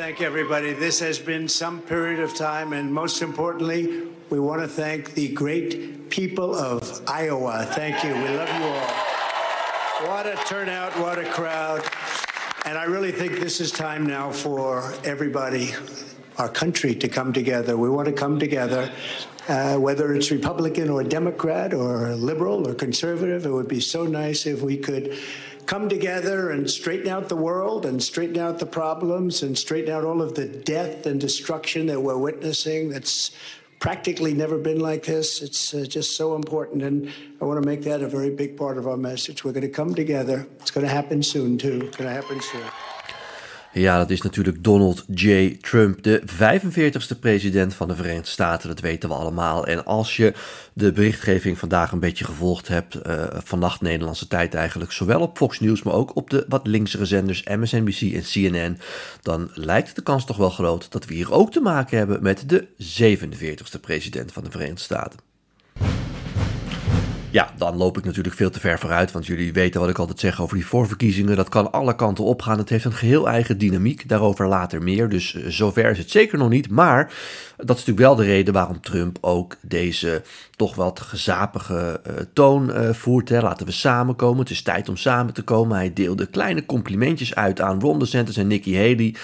thank everybody. This has been some period of time, and most importantly, we want to thank the great people of Iowa. Thank you. We love you all. What a turnout, what a crowd. And I really think this is time now for everybody, our country, to come together. We want to come together. Uh, whether it's Republican or Democrat or liberal or conservative, it would be so nice if we could come together and straighten out the world and straighten out the problems and straighten out all of the death and destruction that we're witnessing. That's practically never been like this. It's uh, just so important. And I want to make that a very big part of our message. We're going to come together. It's going to happen soon, too. It's going to happen soon. Ja, dat is natuurlijk Donald J. Trump, de 45ste president van de Verenigde Staten. Dat weten we allemaal. En als je de berichtgeving vandaag een beetje gevolgd hebt, uh, vannacht Nederlandse tijd eigenlijk, zowel op Fox News, maar ook op de wat linksere zenders MSNBC en CNN, dan lijkt de kans toch wel groot dat we hier ook te maken hebben met de 47ste president van de Verenigde Staten. Ja, dan loop ik natuurlijk veel te ver vooruit, want jullie weten wat ik altijd zeg over die voorverkiezingen. Dat kan alle kanten opgaan. Het heeft een geheel eigen dynamiek, daarover later meer. Dus uh, zover is het zeker nog niet. Maar dat is natuurlijk wel de reden waarom Trump ook deze toch wat gezapige uh, toon uh, voert. Laten we samenkomen, het is tijd om samen te komen. Hij deelde kleine complimentjes uit aan Ron DeSantis en Nikki Haley.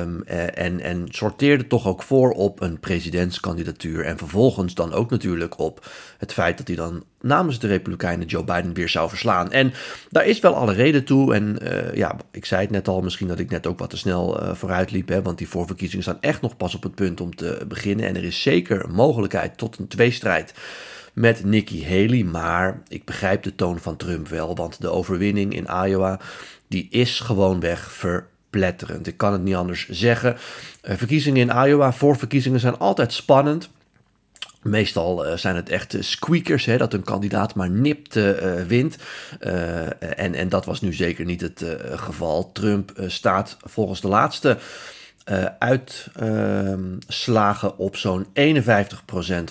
Um, en, en sorteerde toch ook voor op een presidentskandidatuur. En vervolgens dan ook natuurlijk op het feit dat hij dan namens de Republikeinen Joe Biden weer zou verslaan. En daar is wel alle reden toe. En uh, ja, ik zei het net al, misschien dat ik net ook wat te snel uh, vooruit liep. Hè, want die voorverkiezingen staan echt nog pas op het punt om te beginnen. En er is zeker mogelijkheid tot een tweestrijd met Nikki Haley. Maar ik begrijp de toon van Trump wel. Want de overwinning in Iowa, die is gewoonweg verpletterend. Ik kan het niet anders zeggen. Uh, verkiezingen in Iowa, voorverkiezingen zijn altijd spannend. Meestal uh, zijn het echt squeakers, hè, dat een kandidaat maar nipt uh, wint. En, en dat was nu zeker niet het geval. Trump staat volgens de laatste uitslagen op zo'n 51%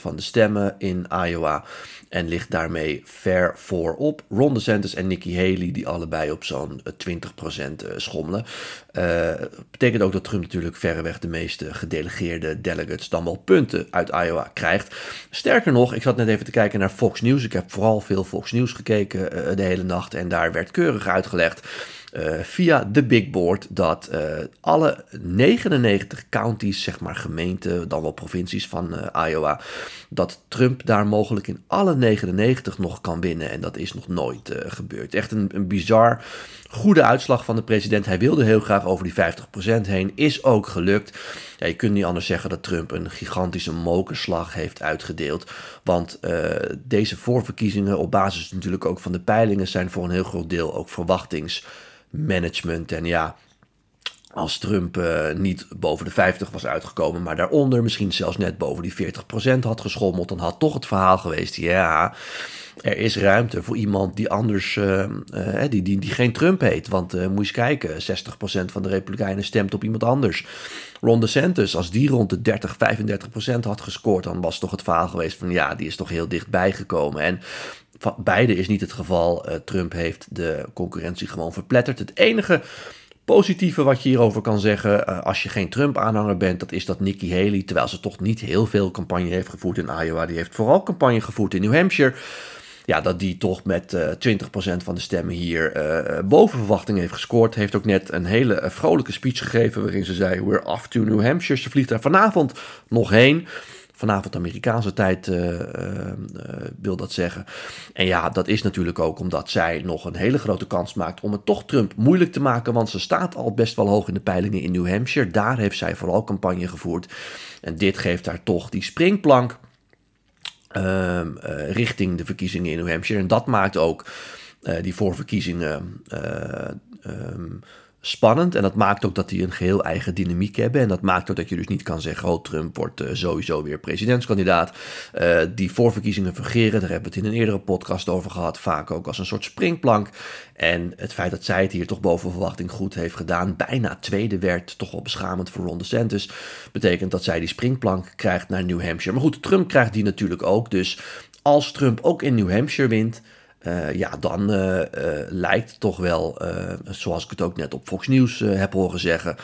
van de stemmen in Iowa. En ligt daarmee ver voorop. Ron DeSantis en Nikki Haley, die allebei op zo'n 20% schommelen. Uh, betekent ook dat Trump natuurlijk verreweg de meeste gedelegeerde delegates dan wel punten uit Iowa krijgt. Sterker nog, ik zat net even te kijken naar Fox News. Ik heb vooral veel Fox News gekeken de hele nacht. En daar werd keurig uitgelegd uh, via de big board dat uh, alle 99 counties, zeg maar gemeenten, dan wel provincies van uh, Iowa, dat Trump daar mogelijk in alle 99 nog kan winnen. En dat is nog nooit gebeurd. Echt een, een bizar goede uitslag van de president. Hij wilde heel graag over die 50% heen. Is ook gelukt. Ja, je kunt niet anders zeggen dat Trump een gigantische mokerslag heeft uitgedeeld. Want uh, deze voorverkiezingen, op basis natuurlijk ook van de peilingen, zijn voor een heel groot deel ook verwachtings management. En ja, als Trump uh, niet boven de 50 was uitgekomen, maar daaronder, misschien zelfs net boven die 40% had geschommeld, dan had toch het verhaal geweest: ja, er is ruimte voor iemand die anders, uh, uh, die, die, die geen Trump heet. Want moet je eens kijken: 60% van de Republikeinen stemt op iemand anders. Ron DeSantis, als die rond de 30, 35% had gescoord, dan was toch het verhaal geweest van ja, die is toch heel dichtbij gekomen. En beide is niet het geval. Trump heeft de concurrentie gewoon verpletterd. Het enige positieve wat je hierover kan zeggen, als je geen Trump-aanhanger bent, dat is dat Nikki Haley, terwijl ze toch niet heel veel campagne heeft gevoerd in Iowa, die heeft vooral campagne gevoerd in New Hampshire. Ja, dat die toch met uh, 20% van de stemmen hier uh, boven verwachting heeft gescoord. Heeft ook net een hele vrolijke speech gegeven waarin ze zei: We're off to New Hampshire. Ze vliegt daar vanavond nog heen. Vanavond Amerikaanse tijd wil dat zeggen. En ja, dat is natuurlijk ook omdat zij nog een hele grote kans maakt om het toch Trump moeilijk te maken. Want ze staat al best wel hoog in de peilingen in New Hampshire. Daar heeft zij vooral campagne gevoerd. En dit geeft haar toch die springplank uh, richting de verkiezingen in New Hampshire. En dat maakt ook die voorverkiezingen. Um, spannend. En dat maakt ook dat die een geheel eigen dynamiek hebben. En dat maakt ook dat je dus niet kan zeggen: Oh, Trump wordt uh, sowieso weer presidentskandidaat. Uh, die voorverkiezingen fungeren, daar hebben we het in een eerdere podcast over gehad. Vaak ook als een soort springplank. En het feit dat zij het hier toch boven verwachting goed heeft gedaan, bijna tweede werd, toch wel beschamend voor Ron DeSantis, betekent dat zij die springplank krijgt naar New Hampshire. Maar goed, Trump krijgt die natuurlijk ook. Dus als Trump ook in New Hampshire wint, ja, dan lijkt het toch wel, zoals ik het ook net op Fox News heb horen zeggen,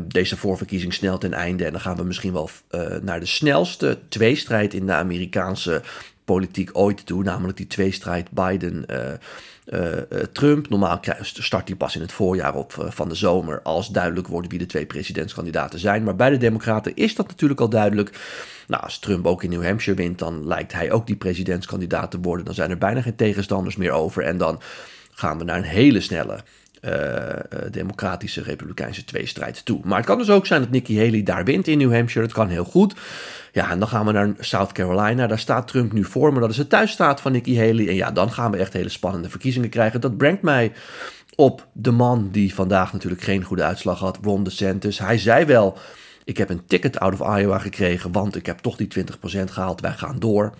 deze voorverkiezing snel ten einde. En dan gaan we misschien wel naar de snelste tweestrijd in de Amerikaanse politiek ooit toe, namelijk die tweestrijd Biden. Trump. Normaal start die pas in het voorjaar op van de zomer als duidelijk wordt wie de twee presidentskandidaten zijn. Maar bij de Democraten is dat natuurlijk al duidelijk. Nou, als Trump ook in New Hampshire wint, dan lijkt hij ook die presidentskandidaat te worden. Dan zijn er bijna geen tegenstanders meer over. En dan gaan we naar een hele snelle democratische republikeinse tweestrijd toe. Maar het kan dus ook zijn dat Nikki Haley daar wint in New Hampshire. Dat kan heel goed. Ja, en dan gaan we naar South Carolina. Daar staat Trump nu voor, maar dat is de thuisstaat van Nikki Haley. En ja, dan gaan we echt hele spannende verkiezingen krijgen. Dat brengt mij op de man die vandaag natuurlijk geen goede uitslag had, Ron DeSantis. Hij zei wel, ik heb een ticket out of Iowa gekregen, want ik heb toch die 20% gehaald. Wij gaan door.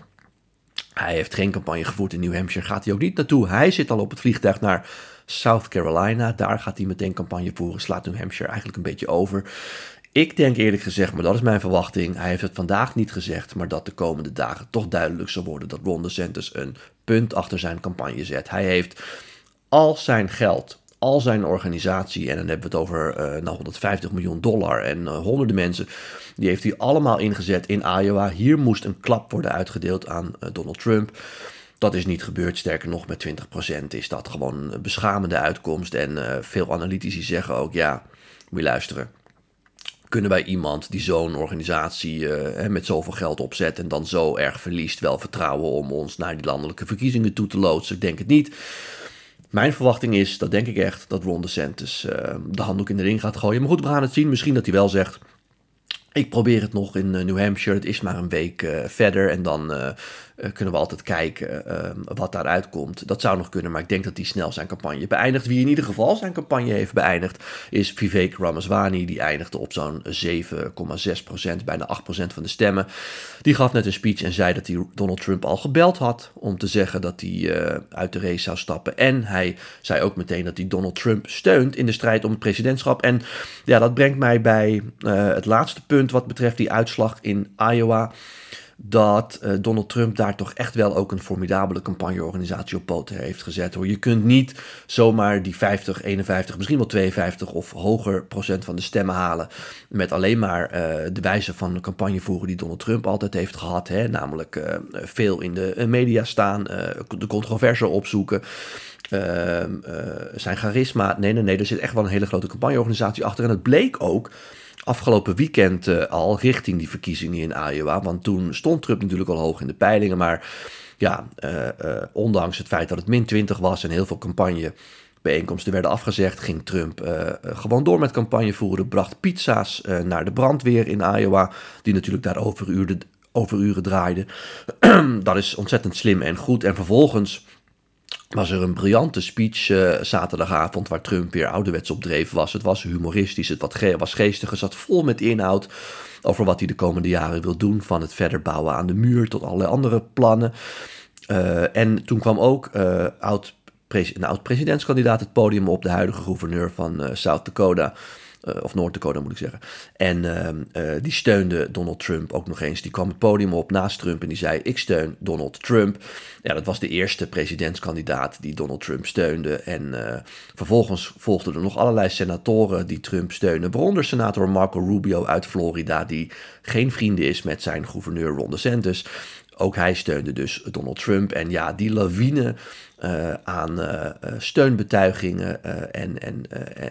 Hij heeft geen campagne gevoerd in New Hampshire, gaat hij ook niet naartoe. Hij zit al op het vliegtuig naar South Carolina. Daar gaat hij meteen campagne voeren. Slaat New Hampshire eigenlijk een beetje over. Ik denk eerlijk gezegd, maar dat is mijn verwachting. Hij heeft het vandaag niet gezegd, maar dat de komende dagen toch duidelijk zal worden dat Ron DeSantis een punt achter zijn campagne zet. Hij heeft al zijn geld, al zijn organisatie, en dan hebben we het over uh, nou, 150 miljoen dollar en uh, honderden mensen, die heeft hij allemaal ingezet in Iowa. Hier moest een klap worden uitgedeeld aan uh, Donald Trump. Dat is niet gebeurd. Sterker nog, met 20% is dat gewoon een beschamende uitkomst. En uh, veel analytici zeggen ook: ja, moet luisteren. Kunnen wij iemand die zo'n organisatie uh, met zoveel geld opzet en dan zo erg verliest, wel vertrouwen om ons naar die landelijke verkiezingen toe te loodsen? Ik denk het niet. Mijn verwachting is, dat denk ik echt, dat Ron DeSantis uh, de handdoek in de ring gaat gooien. Maar goed, we gaan het zien. Misschien dat hij wel zegt, ik probeer het nog in New Hampshire. Het is maar een week verder. En dan uh, kunnen we altijd kijken ehm, wat daaruit komt. Dat zou nog kunnen, maar ik denk dat hij snel zijn campagne beëindigt. Wie in ieder geval zijn campagne heeft beëindigd, is Vivek Ramaswamy. Die eindigde op zo'n 7,6%, bijna 8% van de stemmen. Die gaf net een speech en zei dat hij Donald Trump al gebeld had om te zeggen dat hij uit de race zou stappen. En hij zei ook meteen dat hij Donald Trump steunt in de strijd om het presidentschap. En ja, dat brengt mij bij het laatste punt wat betreft die uitslag in Iowa dat uh, Donald Trump daar toch echt wel ook een formidabele campagneorganisatie op poten heeft gezet. Hoor. Je kunt niet zomaar die 50, 51, misschien wel 52 of hoger procent van de stemmen halen met alleen maar uh, de wijze van campagne voeren die Donald Trump altijd heeft gehad. Hè? Namelijk uh, veel in de media staan, de controverse opzoeken. Ehm, zijn charisma. Nee, nee, nee. Er zit echt wel een hele grote campagneorganisatie achter. En het bleek ook afgelopen weekend uh, al richting die verkiezingen in Iowa. Want toen stond Trump natuurlijk al hoog in de peilingen. Maar ja, uh, uh, ondanks het feit dat het min 20 was en heel veel campagnebijeenkomsten werden afgezegd, ging Trump gewoon door met campagne voeren. Bracht pizza's naar de brandweer in Iowa, die natuurlijk daar overuren, overuren draaide. dat is ontzettend slim en goed. En vervolgens was er een briljante speech uh, zaterdagavond waar Trump weer ouderwets op dreef was. Het was humoristisch, het was geestig, het zat vol met inhoud over wat hij de komende jaren wil doen. Van het verder bouwen aan de muur tot allerlei andere plannen. Uh, en toen kwam ook uh, oud een oud-presidentskandidaat het podium op, de huidige gouverneur van South Dakota. Uh, of Noord-Dakota moet ik zeggen. En uh, die steunde Donald Trump ook nog eens. Die kwam het podium op naast Trump en die zei: Ik steun Donald Trump. Ja, dat was de eerste presidentskandidaat die Donald Trump steunde. En uh, vervolgens volgden er nog allerlei senatoren die Trump steunen. Waaronder senator Marco Rubio uit Florida, die geen vrienden is met zijn gouverneur Ron DeSantis. Ook hij steunde dus Donald Trump. En ja, die lawine uh, aan uh, steunbetuigingen en, en,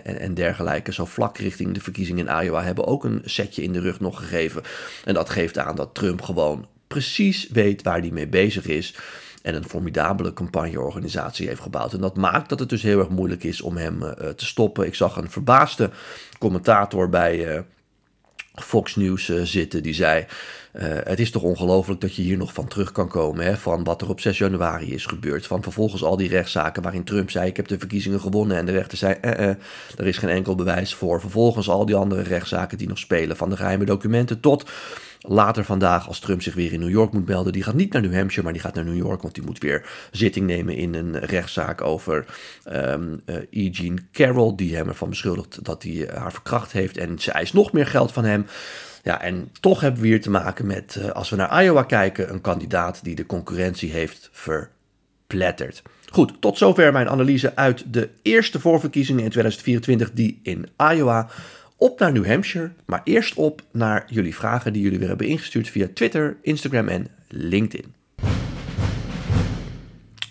en, en, dergelijke, zo vlak richting de verkiezingen in Iowa, hebben ook een setje in de rug nog gegeven. En dat geeft aan dat Trump gewoon precies weet waar hij mee bezig is. En een formidabele campagneorganisatie heeft gebouwd. En dat maakt dat het dus heel erg moeilijk is om hem te stoppen. Ik zag een verbaasde commentator bij Fox News zitten die zei. Uh, het is toch ongelooflijk dat je hier nog van terug kan komen. Hè, van wat er op 6 januari is gebeurd. Van vervolgens al die rechtszaken waarin Trump zei: Ik heb de verkiezingen gewonnen. En de rechter zei: eh, eh, Er is geen enkel bewijs voor. Vervolgens al die andere rechtszaken die nog spelen. Van de geheime documenten tot later vandaag, als Trump zich weer in New York moet melden. Die gaat niet naar New Hampshire, maar die gaat naar New York. Want die moet weer zitting nemen in een rechtszaak over um, E. Jean Carroll. Die hem ervan beschuldigt dat hij haar verkracht heeft. En ze eist nog meer geld van hem. Ja, en toch hebben we hier te maken met, uh, als we naar Iowa kijken, een kandidaat die de concurrentie heeft plettert. Goed, tot zover mijn analyse uit de eerste voorverkiezingen in 2024, die in Iowa. Op naar New Hampshire, maar eerst op naar jullie vragen die jullie weer hebben ingestuurd via Twitter, Instagram en LinkedIn.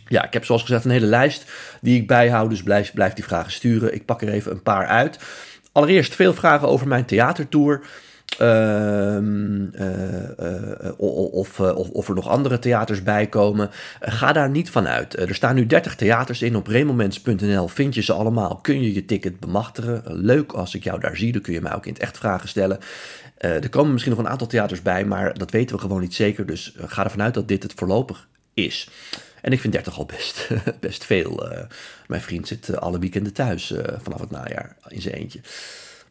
Ja, ik heb zoals gezegd een hele lijst die ik bijhoud, dus blijf, blijf die vragen sturen. Ik pak er even een paar uit. Allereerst veel vragen over mijn theatertour. Ehm, eh, eh, of, eh, of, of, er nog andere theaters bij komen. ga daar niet van uit. er staan nu 30 theaters in. Op remoments.nl vind je ze allemaal. Kun je je ticket bemachtigen. leuk als ik jou daar zie. Dan kun je mij ook in het echt vragen stellen. er komen misschien nog een aantal theaters bij, maar dat weten we gewoon niet zeker. Dus ga ervan uit dat dit het voorlopig is. En ik vind 30 al best, best veel. mijn vriend zit alle weekenden thuis vanaf het najaar in zijn eentje.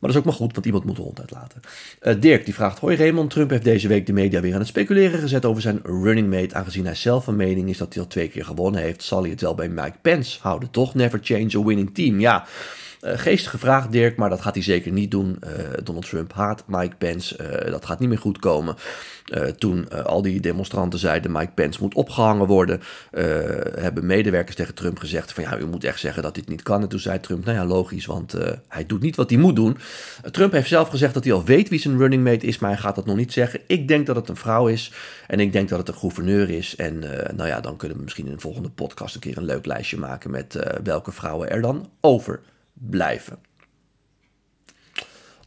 Dat is ook maar goed, want iemand moet de hond uitlaten. Uh, Dirk die vraagt: Hoi Raymond, Trump heeft deze week de media weer aan het speculeren gezet over zijn running mate. Aangezien hij zelf van mening is dat hij al twee keer gewonnen heeft, zal hij het wel bij Mike Pence houden. Toch? Never change a winning team. Ja. Uh, geestige vraag, Dirk, maar dat gaat hij zeker niet doen. Uh, Donald Trump haat Mike Pence. Uh, dat gaat niet meer goed komen. toen al die demonstranten zeiden Mike Pence moet opgehangen worden, hebben medewerkers tegen Trump gezegd van ja, u moet echt zeggen dat dit niet kan. En toen zei Trump, nou ja, logisch, want hij doet niet wat hij moet doen. Trump heeft zelf gezegd dat hij al weet wie zijn running mate is, maar hij gaat dat nog niet zeggen. Ik denk dat het een vrouw is en ik denk dat het een gouverneur is. En nou ja, dan kunnen we misschien in een volgende podcast een keer een leuk lijstje maken met welke vrouwen er dan over blijven.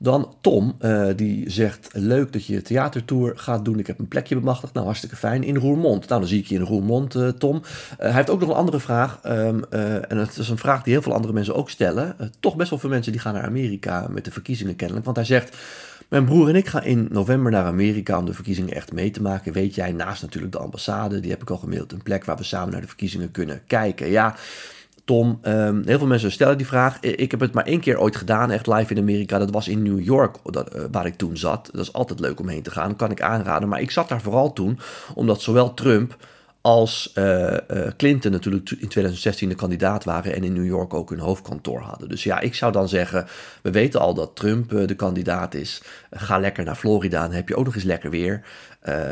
Dan Tom, uh, die zegt: Leuk dat je theatertour gaat doen. Ik heb een plekje bemachtigd. Nou, hartstikke fijn. In Roermond. Nou, dan zie ik je in Roermond, uh, Tom. Uh, hij heeft ook nog een andere vraag. Um, en het is een vraag die heel veel andere mensen ook stellen. toch best wel veel mensen die gaan naar Amerika met de verkiezingen kennelijk. Want hij zegt: Mijn broer en ik gaan in november naar Amerika om de verkiezingen echt mee te maken. Weet jij, naast natuurlijk de ambassade, die heb ik al gemaild, een plek waar we samen naar de verkiezingen kunnen kijken. Ja. Tom, um, heel veel mensen stellen die vraag. Ik heb het maar één keer ooit gedaan, echt live in Amerika. Dat was in New York, uh, waar ik toen zat. Dat is altijd leuk om heen te gaan, kan ik aanraden. Maar ik zat daar vooral toen, omdat zowel Trump als uh, uh, Clinton natuurlijk in 2016 de kandidaat waren en in New York ook hun hoofdkantoor hadden. Dus ja, ik zou dan zeggen, we weten al dat Trump de kandidaat is. ga lekker naar Florida, dan heb je ook nog eens lekker weer.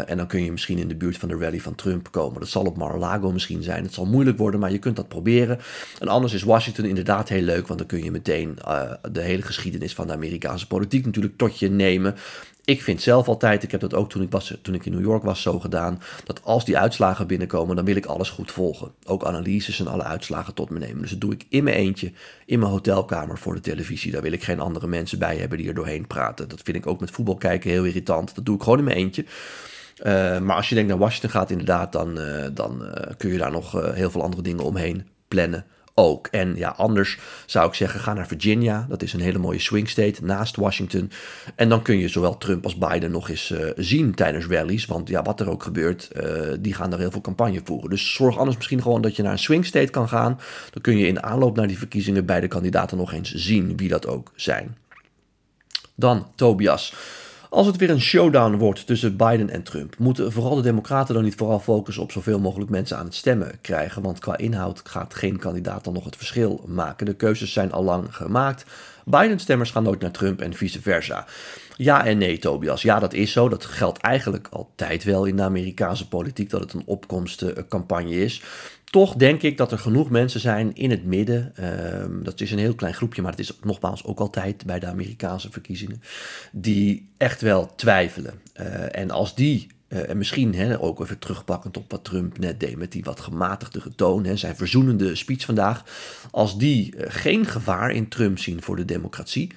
En dan kun je misschien in de buurt van de rally van Trump komen. Dat zal op Mar-a-Lago misschien zijn. Het zal moeilijk worden, maar je kunt dat proberen. En anders is Washington inderdaad heel leuk, want dan kun je meteen de hele geschiedenis van de Amerikaanse politiek natuurlijk tot je nemen. Ik vind zelf altijd, ik heb dat ook toen ik, was, toen ik in New York was zo gedaan, dat als die uitslagen binnenkomen, dan wil ik alles goed volgen. Ook analyses en alle uitslagen tot me nemen. Dus dat doe ik in mijn eentje, in mijn hotelkamer voor de televisie. Daar wil ik geen andere mensen bij hebben die er doorheen praten. Dat vind ik ook met voetbal kijken heel irritant. Dat doe ik gewoon in mijn eentje. Uh, maar als je denkt naar Washington gaat, inderdaad, dan, uh, dan uh, kun je daar nog heel veel andere dingen omheen plannen ook. En ja, anders zou ik zeggen, ga naar Virginia. Dat is een hele mooie swing state naast Washington. En dan kun je zowel Trump als Biden nog eens uh, zien tijdens rallies. Want ja, wat er ook gebeurt, uh, die gaan daar heel veel campagne voeren. Dus zorg anders misschien gewoon dat je naar een swing state kan gaan. Dan kun je in de aanloop naar die verkiezingen beide kandidaten nog eens zien wie dat ook zijn. Dan Tobias. Als het weer een showdown wordt tussen Biden en Trump, moeten vooral de Democraten dan niet vooral focussen op zoveel mogelijk mensen aan het stemmen krijgen? Want qua inhoud gaat geen kandidaat dan nog het verschil maken. De keuzes zijn al lang gemaakt. Biden-stemmers gaan nooit naar Trump en vice versa. Ja en nee, Tobias. Ja, dat is zo. Dat geldt eigenlijk altijd wel in de Amerikaanse politiek, dat het een opkomstcampagne is. Toch denk ik dat er genoeg mensen zijn in het midden. Um, dat is een heel klein groepje, maar het is nogmaals ook altijd bij de Amerikaanse verkiezingen. Die echt wel twijfelen. Uh, en als die uh, en misschien hè, ook even terugpakkend op wat Trump net deed met die wat gematigde toon, hè, zijn verzoenende speech vandaag. Als die uh, geen gevaar in Trump zien voor de democratie,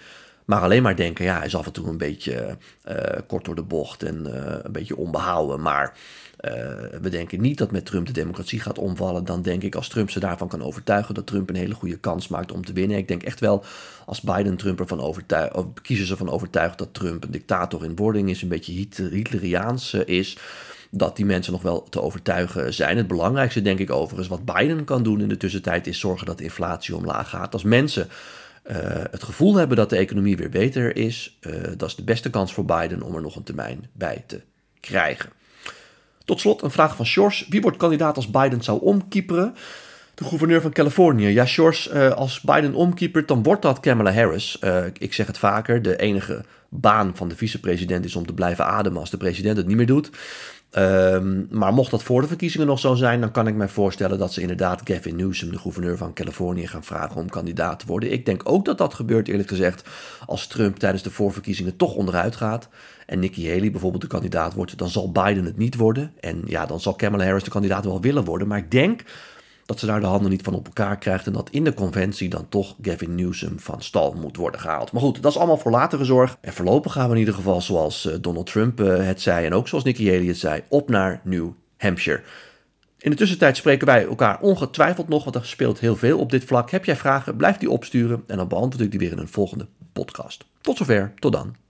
maar alleen maar denken, ja, hij is af en toe een beetje uh, kort door de bocht en een beetje onbehouden. Maar uh, we denken niet dat met Trump de democratie gaat omvallen. Dan denk ik als Trump ze daarvan kan overtuigen dat Trump een hele goede kans maakt om te winnen. Ik denk echt wel als Biden Trump ervan overtuigt, of kiezers ervan overtuigt dat Trump een dictator in wording is, een beetje Hitleriaans is dat die mensen nog wel te overtuigen zijn. Het belangrijkste, denk ik overigens, wat Biden kan doen in de tussentijd, is zorgen dat inflatie omlaag gaat. Als mensen uh, het gevoel hebben dat de economie weer beter is, uh, dat is de beste kans voor Biden om er nog een termijn bij te krijgen. Tot slot een vraag van Sjors. Wie wordt kandidaat als Biden zou omkieperen? De gouverneur van Californië. Ja, Shores, uh, als Biden omkeepert, dan wordt dat Kamala Harris. Ik zeg het vaker, de enige baan van de vicepresident is om te blijven ademen als de president het niet meer doet. Um, maar mocht dat voor de verkiezingen nog zo zijn, dan kan ik mij voorstellen dat ze inderdaad Gavin Newsom, de gouverneur van Californië, gaan vragen om kandidaat te worden. Ik denk ook dat dat gebeurt, eerlijk gezegd, als Trump tijdens de voorverkiezingen toch onderuit gaat. En Nikki Haley bijvoorbeeld de kandidaat wordt, dan zal Biden het niet worden. En ja, dan zal Kamala Harris de kandidaat wel willen worden. Maar ik denk dat ze daar de handen niet van op elkaar krijgt en dat in de conventie dan toch Gavin Newsom van stal moet worden gehaald. Maar goed, dat is allemaal voor latere zorg. En voorlopig gaan we in ieder geval zoals eh, Donald Trump eh, het zei en ook zoals Nikki Haley het zei, op naar New Hampshire. In de tussentijd spreken wij elkaar ongetwijfeld nog, want er speelt heel veel op dit vlak. Heb jij vragen, blijf die opsturen en dan beantwoord ik die weer in een volgende podcast. Tot zover, tot dan.